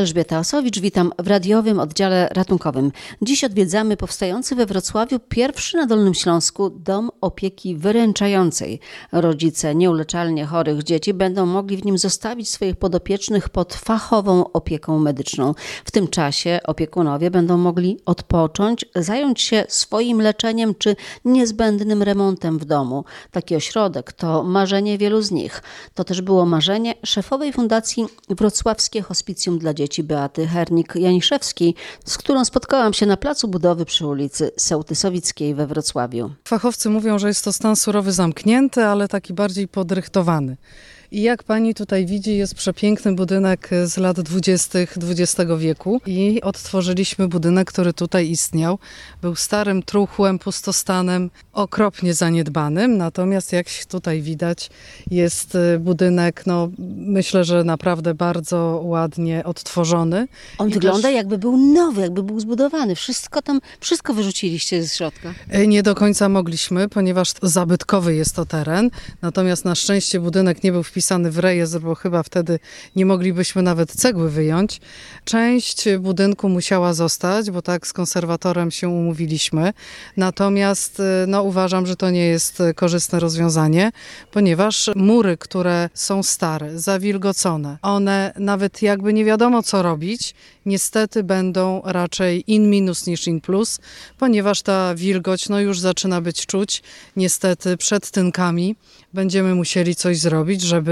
Elżbieta Osowicz, witam w radiowym oddziale ratunkowym. Dziś odwiedzamy powstający we Wrocławiu pierwszy na Dolnym Śląsku dom opieki wyręczającej. Rodzice nieuleczalnie chorych dzieci będą mogli w nim zostawić swoich podopiecznych pod fachową opieką medyczną. W tym czasie opiekunowie będą mogli odpocząć, zająć się swoim leczeniem czy niezbędnym remontem w domu. Taki ośrodek to marzenie wielu z nich. To też było marzenie szefowej Fundacji Wrocławskie Hospicjum dla Dzieci Beaty Hernik-Janiszewskiej, z którą spotkałam się na placu budowy przy ulicy Sołtysowickiej we Wrocławiu. Fachowcy mówią, że jest to stan surowy zamknięty, ale taki bardziej podrychtowany. I jak pani tutaj widzi, jest przepiękny budynek z lat 20. XX wieku i odtworzyliśmy budynek, który tutaj istniał. Był starym truchłem, pustostanem, okropnie zaniedbanym, natomiast jak tutaj widać, jest y, budynek, no myślę, że naprawdę bardzo ładnie odtworzony. On I wygląda też- jakby był nowy, jakby był zbudowany. Wszystko tam, wszystko wyrzuciliście z środka. E, Nie do końca mogliśmy, ponieważ zabytkowy jest to teren. Natomiast na szczęście budynek nie był wpisany w rejestr, bo chyba wtedy nie moglibyśmy nawet cegły wyjąć. Część budynku musiała zostać, bo tak z konserwatorem się umówiliśmy. Natomiast e, no, uważam, że to nie jest korzystne rozwiązanie, ponieważ mury, które są stare, zawilgocone, one nawet jakby nie wiadomo co robić, niestety będą raczej in minus niż in plus, ponieważ ta wilgoć no już zaczyna być czuć. Niestety przed tynkami będziemy musieli coś zrobić, żeby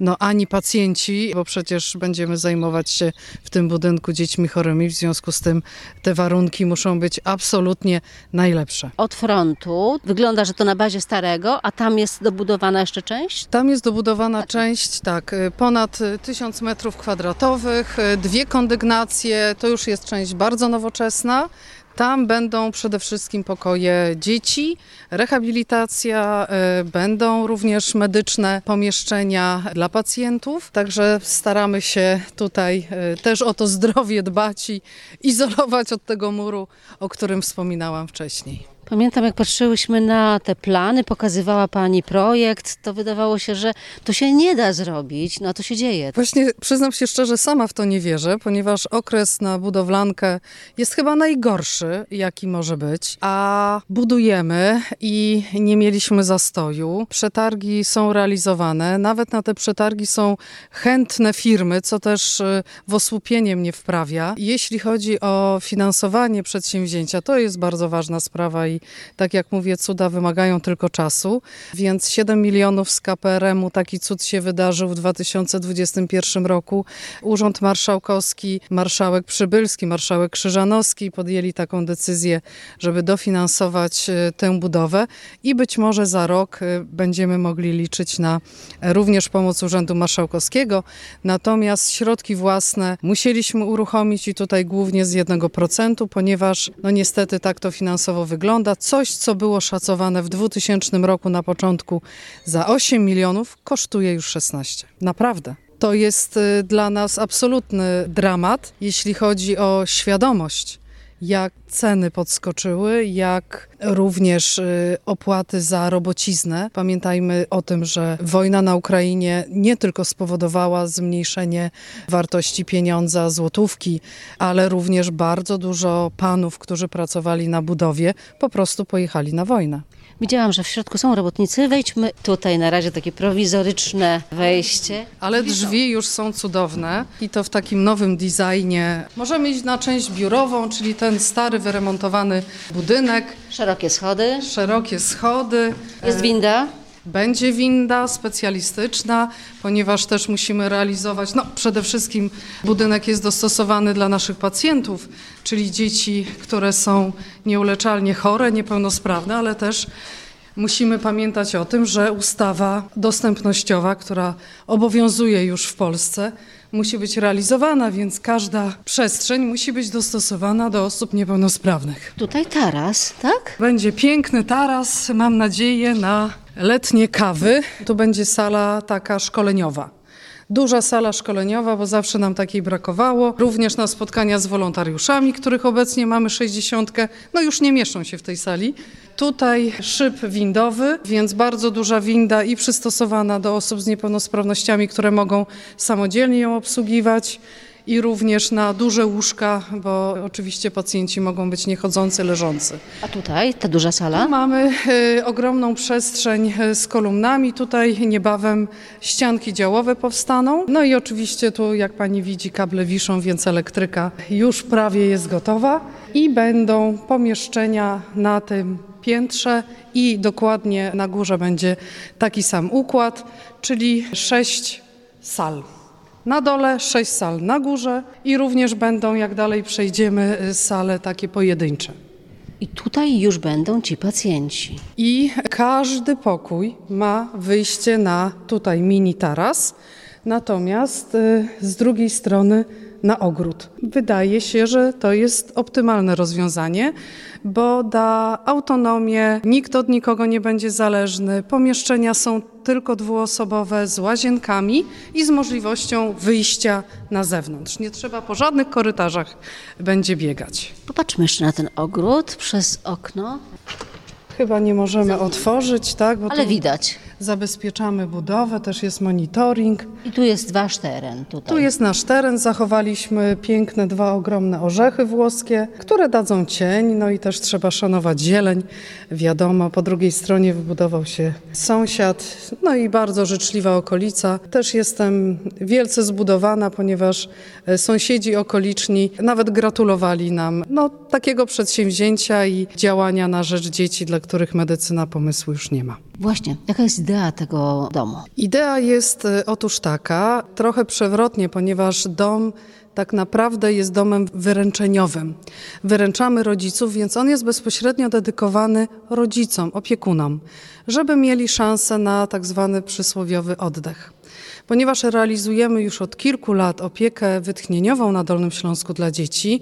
no ani pacjenci, bo przecież będziemy zajmować się w tym budynku dziećmi chorymi, w związku z tym te warunki muszą być absolutnie najlepsze. Od frontu wygląda, że to na bazie starego, a tam jest dobudowana jeszcze część. Tam jest dobudowana część, tak, y, ponad y, 1000 metrów kwadratowych, y, dwie kondygnacje, to już jest część bardzo nowoczesna. Tam będą przede wszystkim pokoje dzieci, rehabilitacja, y, będą również medyczne pomieszczenia dla pacjentów. Także staramy się tutaj y, też o to zdrowie dbać i izolować od tego muru, o którym wspominałam wcześniej. Pamiętam, jak patrzyłyśmy na te plany, pokazywała pani projekt, to wydawało się, że to się nie da zrobić, no a to się dzieje. Właśnie przyznam się szczerze, sama w to nie wierzę, ponieważ okres na budowlankę jest chyba najgorszy, jaki może być. A budujemy i nie mieliśmy zastoju. Przetargi są realizowane, nawet na te przetargi są chętne firmy, co też y, w osłupienie mnie wprawia. Jeśli chodzi o finansowanie przedsięwzięcia, to jest bardzo ważna sprawa i tak jak mówię, cuda wymagają tylko czasu, więc 7 milionów z KPRM-u taki cud się wydarzył w 2021 roku. Urząd Marszałkowski, marszałek Przybylski, marszałek Krzyżanowski podjęli taką decyzję, żeby dofinansować e, tę budowę i być może za rok e, będziemy mogli liczyć na e, również pomoc Urzędu Marszałkowskiego. Natomiast środki własne musieliśmy uruchomić i tutaj głównie z 1%, ponieważ no niestety tak to finansowo wygląda. Coś, co było szacowane w 2000 roku na początku za 8 milionów, kosztuje już 16. Naprawdę. To jest y, dla nas absolutny dramat, jeśli chodzi o świadomość, jak ceny podskoczyły, jak również y, opłaty za robociznę. Pamiętajmy o tym, że wojna na Ukrainie nie tylko spowodowała zmniejszenie wartości pieniądza, złotówki, ale również bardzo dużo panów, którzy pracowali na budowie, po prostu pojechali na wojnę. Widziałam, że w środku są robotnicy. Wejdźmy tutaj na razie takie prowizoryczne wejście. Ale drzwi już są cudowne i to w takim nowym designie. Możemy iść na część biurową, czyli ten stary, wyremontowany budynek, Szerokie schody. szerokie schody. Jest winda. Będzie winda specjalistyczna, ponieważ też musimy realizować, no przede wszystkim budynek jest dostosowany dla naszych pacjentów, czyli dzieci, które są nieuleczalnie chore, niepełnosprawne, ale też musimy pamiętać o tym, że ustawa dostępnościowa, która obowiązuje już w Polsce, musi być realizowana, więc każda przestrzeń musi być dostosowana do osób niepełnosprawnych. Tutaj taras, tak? Będzie piękny taras, mam nadzieję, na letnie kawy. Tu będzie sala taka szkoleniowa. Duża sala szkoleniowa, bo zawsze nam takiej brakowało. Również na spotkania z wolontariuszami, których obecnie mamy 60. No już nie mieszczą się w tej sali. Tutaj szyb windowy, więc bardzo duża winda i przystosowana do osób z niepełnosprawnościami, które mogą samodzielnie ją obsługiwać. I również na duże łóżka, bo oczywiście pacjenci mogą być niechodzący, leżący. A tutaj ta duża sala? Tu mamy e, ogromną przestrzeń e, z kolumnami. Tutaj niebawem ścianki działowe powstaną. No i oczywiście tu, jak pani widzi, kable wiszą, więc elektryka już prawie jest gotowa. I będą pomieszczenia na tym piętrze i dokładnie na górze będzie taki sam układ, czyli sześć sal. Na dole sześć sal na górze i również będą, jak dalej przejdziemy, sale takie pojedyncze. I tutaj już będą ci pacjenci. I każdy pokój ma wyjście na tutaj mini taras, natomiast y, z drugiej strony na ogród. Wydaje się, że to jest optymalne rozwiązanie, bo da autonomię, nikt od nikogo nie będzie zależny. Pomieszczenia są tylko dwuosobowe z łazienkami i z możliwością wyjścia na zewnątrz. Nie trzeba po żadnych korytarzach będzie biegać. Popatrzmy jeszcze na ten ogród przez okno, Chyba nie możemy otworzyć, tak? Ale widać. zabezpieczamy budowę, też jest monitoring. I tu jest wasz teren. Tutaj. Tu jest nasz teren, zachowaliśmy piękne dwa ogromne orzechy włoskie, które dadzą cień, no i też trzeba szanować zieleń. Wiadomo, po drugiej stronie wybudował się sąsiad, no i bardzo życzliwa okolica. Też jestem wielce zbudowana, ponieważ e, sąsiedzi okoliczni nawet gratulowali nam no, takiego przedsięwzięcia i działania na rzecz dzieci, dla których medycyna pomysłu już nie ma. Właśnie, jaka jest idea tego domu? Idea jest e, otóż taka, trochę przewrotnie, ponieważ dom tak naprawdę jest domem wyręczeniowym. Wyręczamy rodziców, więc on jest bezpośrednio dedykowany rodzicom, opiekunom, żeby mieli szansę na tak zwany przysłowiowy oddech. Ponieważ realizujemy już od kilku lat opiekę wytchnieniową na Dolnym Śląsku dla dzieci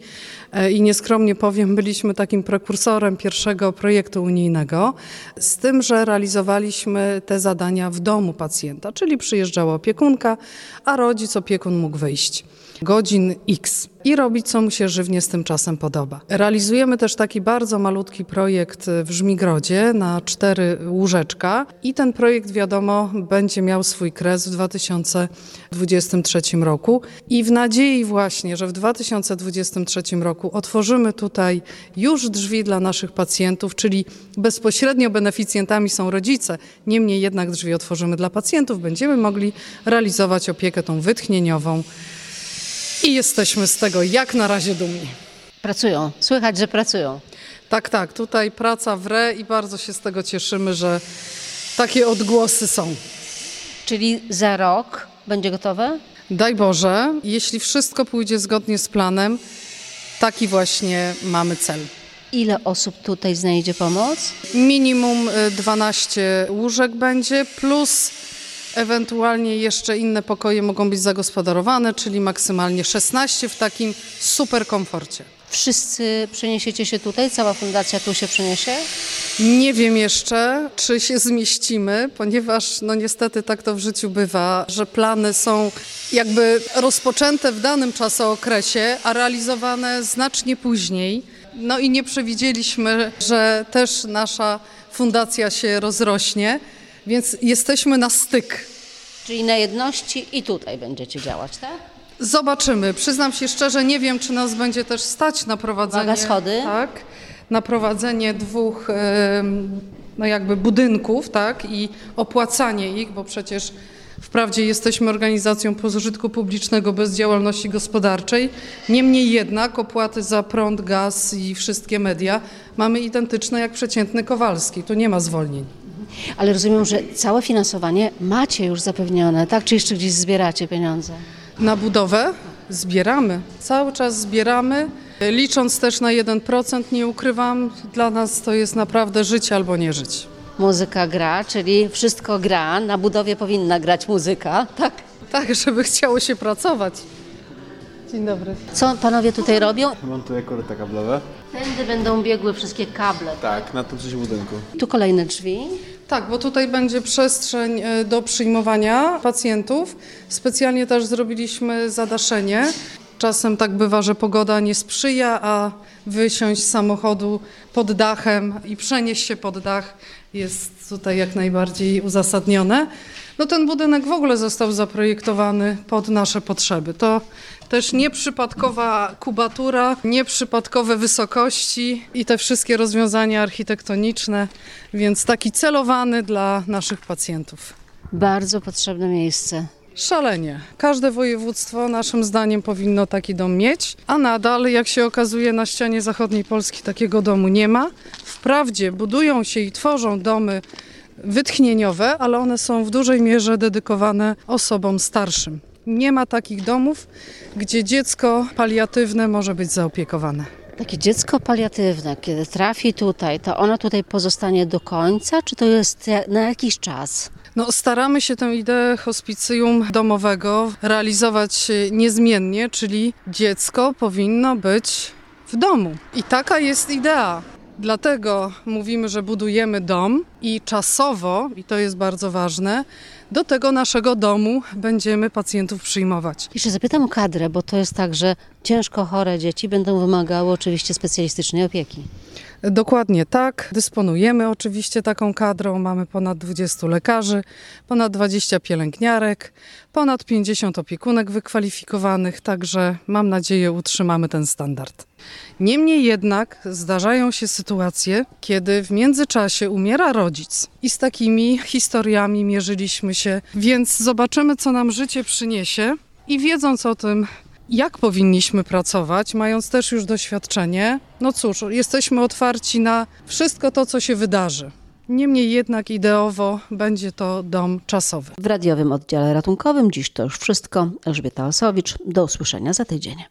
e, i nieskromnie powiem, byliśmy takim prekursorem pierwszego projektu unijnego, z tym, że realizowaliśmy te zadania w domu pacjenta, czyli przyjeżdżała opiekunka, a rodzic, opiekun mógł wyjść. Godzin X i robić, co mu się żywnie z tym czasem podoba. Realizujemy też taki bardzo malutki projekt w Żmigrodzie na cztery łóżeczka i ten projekt, wiadomo, będzie miał swój kres w 2023 roku. I w nadziei właśnie, że w 2023 roku otworzymy tutaj już drzwi dla naszych pacjentów, czyli bezpośrednio beneficjentami są rodzice, niemniej jednak drzwi otworzymy dla pacjentów, będziemy mogli realizować opiekę tą wytchnieniową i jesteśmy z tego jak na razie dumni. Pracują, słychać, że pracują. Tak, tak, tutaj praca wre i bardzo się z tego cieszymy, że takie odgłosy są. Czyli za rok będzie gotowe? Daj Boże, jeśli wszystko pójdzie zgodnie z planem, taki właśnie mamy cel. Ile osób tutaj znajdzie pomoc? Minimum y, 12 łóżek będzie, plus ewentualnie jeszcze inne pokoje mogą być zagospodarowane, czyli maksymalnie 16 w takim super komforcie. Wszyscy przeniesiecie się tutaj? Cała fundacja tu się przeniesie? Nie wiem jeszcze, czy się zmieścimy, ponieważ no niestety tak to w życiu bywa, że plany są jakby rozpoczęte w danym czasookresie, a realizowane znacznie później. No i nie przewidzieliśmy, że też nasza fundacja się rozrośnie, więc jesteśmy na styk. Czyli na jedności i tutaj będziecie działać, tak? Zobaczymy. Przyznam się szczerze, nie wiem, czy nas będzie też stać na prowadzenie. Uwaga, schody. Tak. Na prowadzenie dwóch no jakby budynków, tak, i opłacanie ich, bo przecież wprawdzie jesteśmy organizacją pożytku publicznego bez działalności gospodarczej. Niemniej jednak opłaty za prąd, gaz i wszystkie media mamy identyczne jak przeciętny Kowalski. Tu nie ma zwolnień. Ale rozumiem, że całe finansowanie macie już zapewnione, tak? Czy jeszcze gdzieś zbieracie pieniądze? Na budowę zbieramy, cały czas zbieramy, licząc też na 1%, nie ukrywam, dla nas to jest naprawdę żyć albo nie żyć. Muzyka gra, czyli wszystko gra. Na budowie powinna grać muzyka, tak? Tak, żeby chciało się pracować. Dzień dobry. Co panowie tutaj robią? Montuję koryta kablowe. Tędy będą biegły wszystkie kable. Tak, na tym coś budynku. Tu kolejne drzwi. Tak, bo tutaj będzie przestrzeń e, do przyjmowania pacjentów. Specjalnie też zrobiliśmy zadaszenie. Czasem tak bywa, że pogoda nie sprzyja, a wysiąść z samochodu pod dachem i przenieść się pod dach jest tutaj jak najbardziej uzasadnione. No ten budynek w ogóle został zaprojektowany pod nasze potrzeby. To Też nieprzypadkowa kubatura, nieprzypadkowe wysokości i te wszystkie rozwiązania architektoniczne, więc taki celowany dla naszych pacjentów. Bardzo potrzebne miejsce. Szalenie. Każde województwo naszym zdaniem powinno taki dom mieć, a nadal, jak się okazuje, na ścianie zachodniej Polski takiego domu nie ma. Wprawdzie budują się i tworzą domy wytchnieniowe, ale one są w dużej mierze dedykowane osobom starszym. Nie ma takich domów, gdzie dziecko paliatywne może być zaopiekowane. Takie dziecko paliatywne, kiedy trafi tutaj, to ono tutaj pozostanie do końca, czy to jest na jakiś czas? No, staramy się tę ideę hospicjum domowego realizować e, niezmiennie, czyli dziecko powinno być w domu. I taka jest idea. Dlatego mówimy, że budujemy dom i czasowo, i to jest bardzo ważne, do tego naszego domu będziemy pacjentów przyjmować. Jeszcze zapytam o kadrę, bo to jest tak, że ciężko chore dzieci będą wymagały oczywiście specjalistycznej opieki. Dokładnie tak. Dysponujemy oczywiście taką kadrą. Mamy ponad 20 lekarzy, ponad 20 pielęgniarek, ponad 50 opiekunek wykwalifikowanych, także mam nadzieję utrzymamy ten standard. Niemniej jednak zdarzają się sytuacje, kiedy w międzyczasie umiera rodzic i z takimi historiami mierzyliśmy się, więc zobaczymy, co nam życie przyniesie i wiedząc o tym, jak powinniśmy pracować, mając też już doświadczenie, no cóż, jesteśmy otwarci na wszystko to, co się wydarzy. Niemniej jednak ideowo będzie to dom czasowy. W radiowym oddziale ratunkowym dziś to już wszystko. Elżbieta Osowicz. Do usłyszenia za tydzień.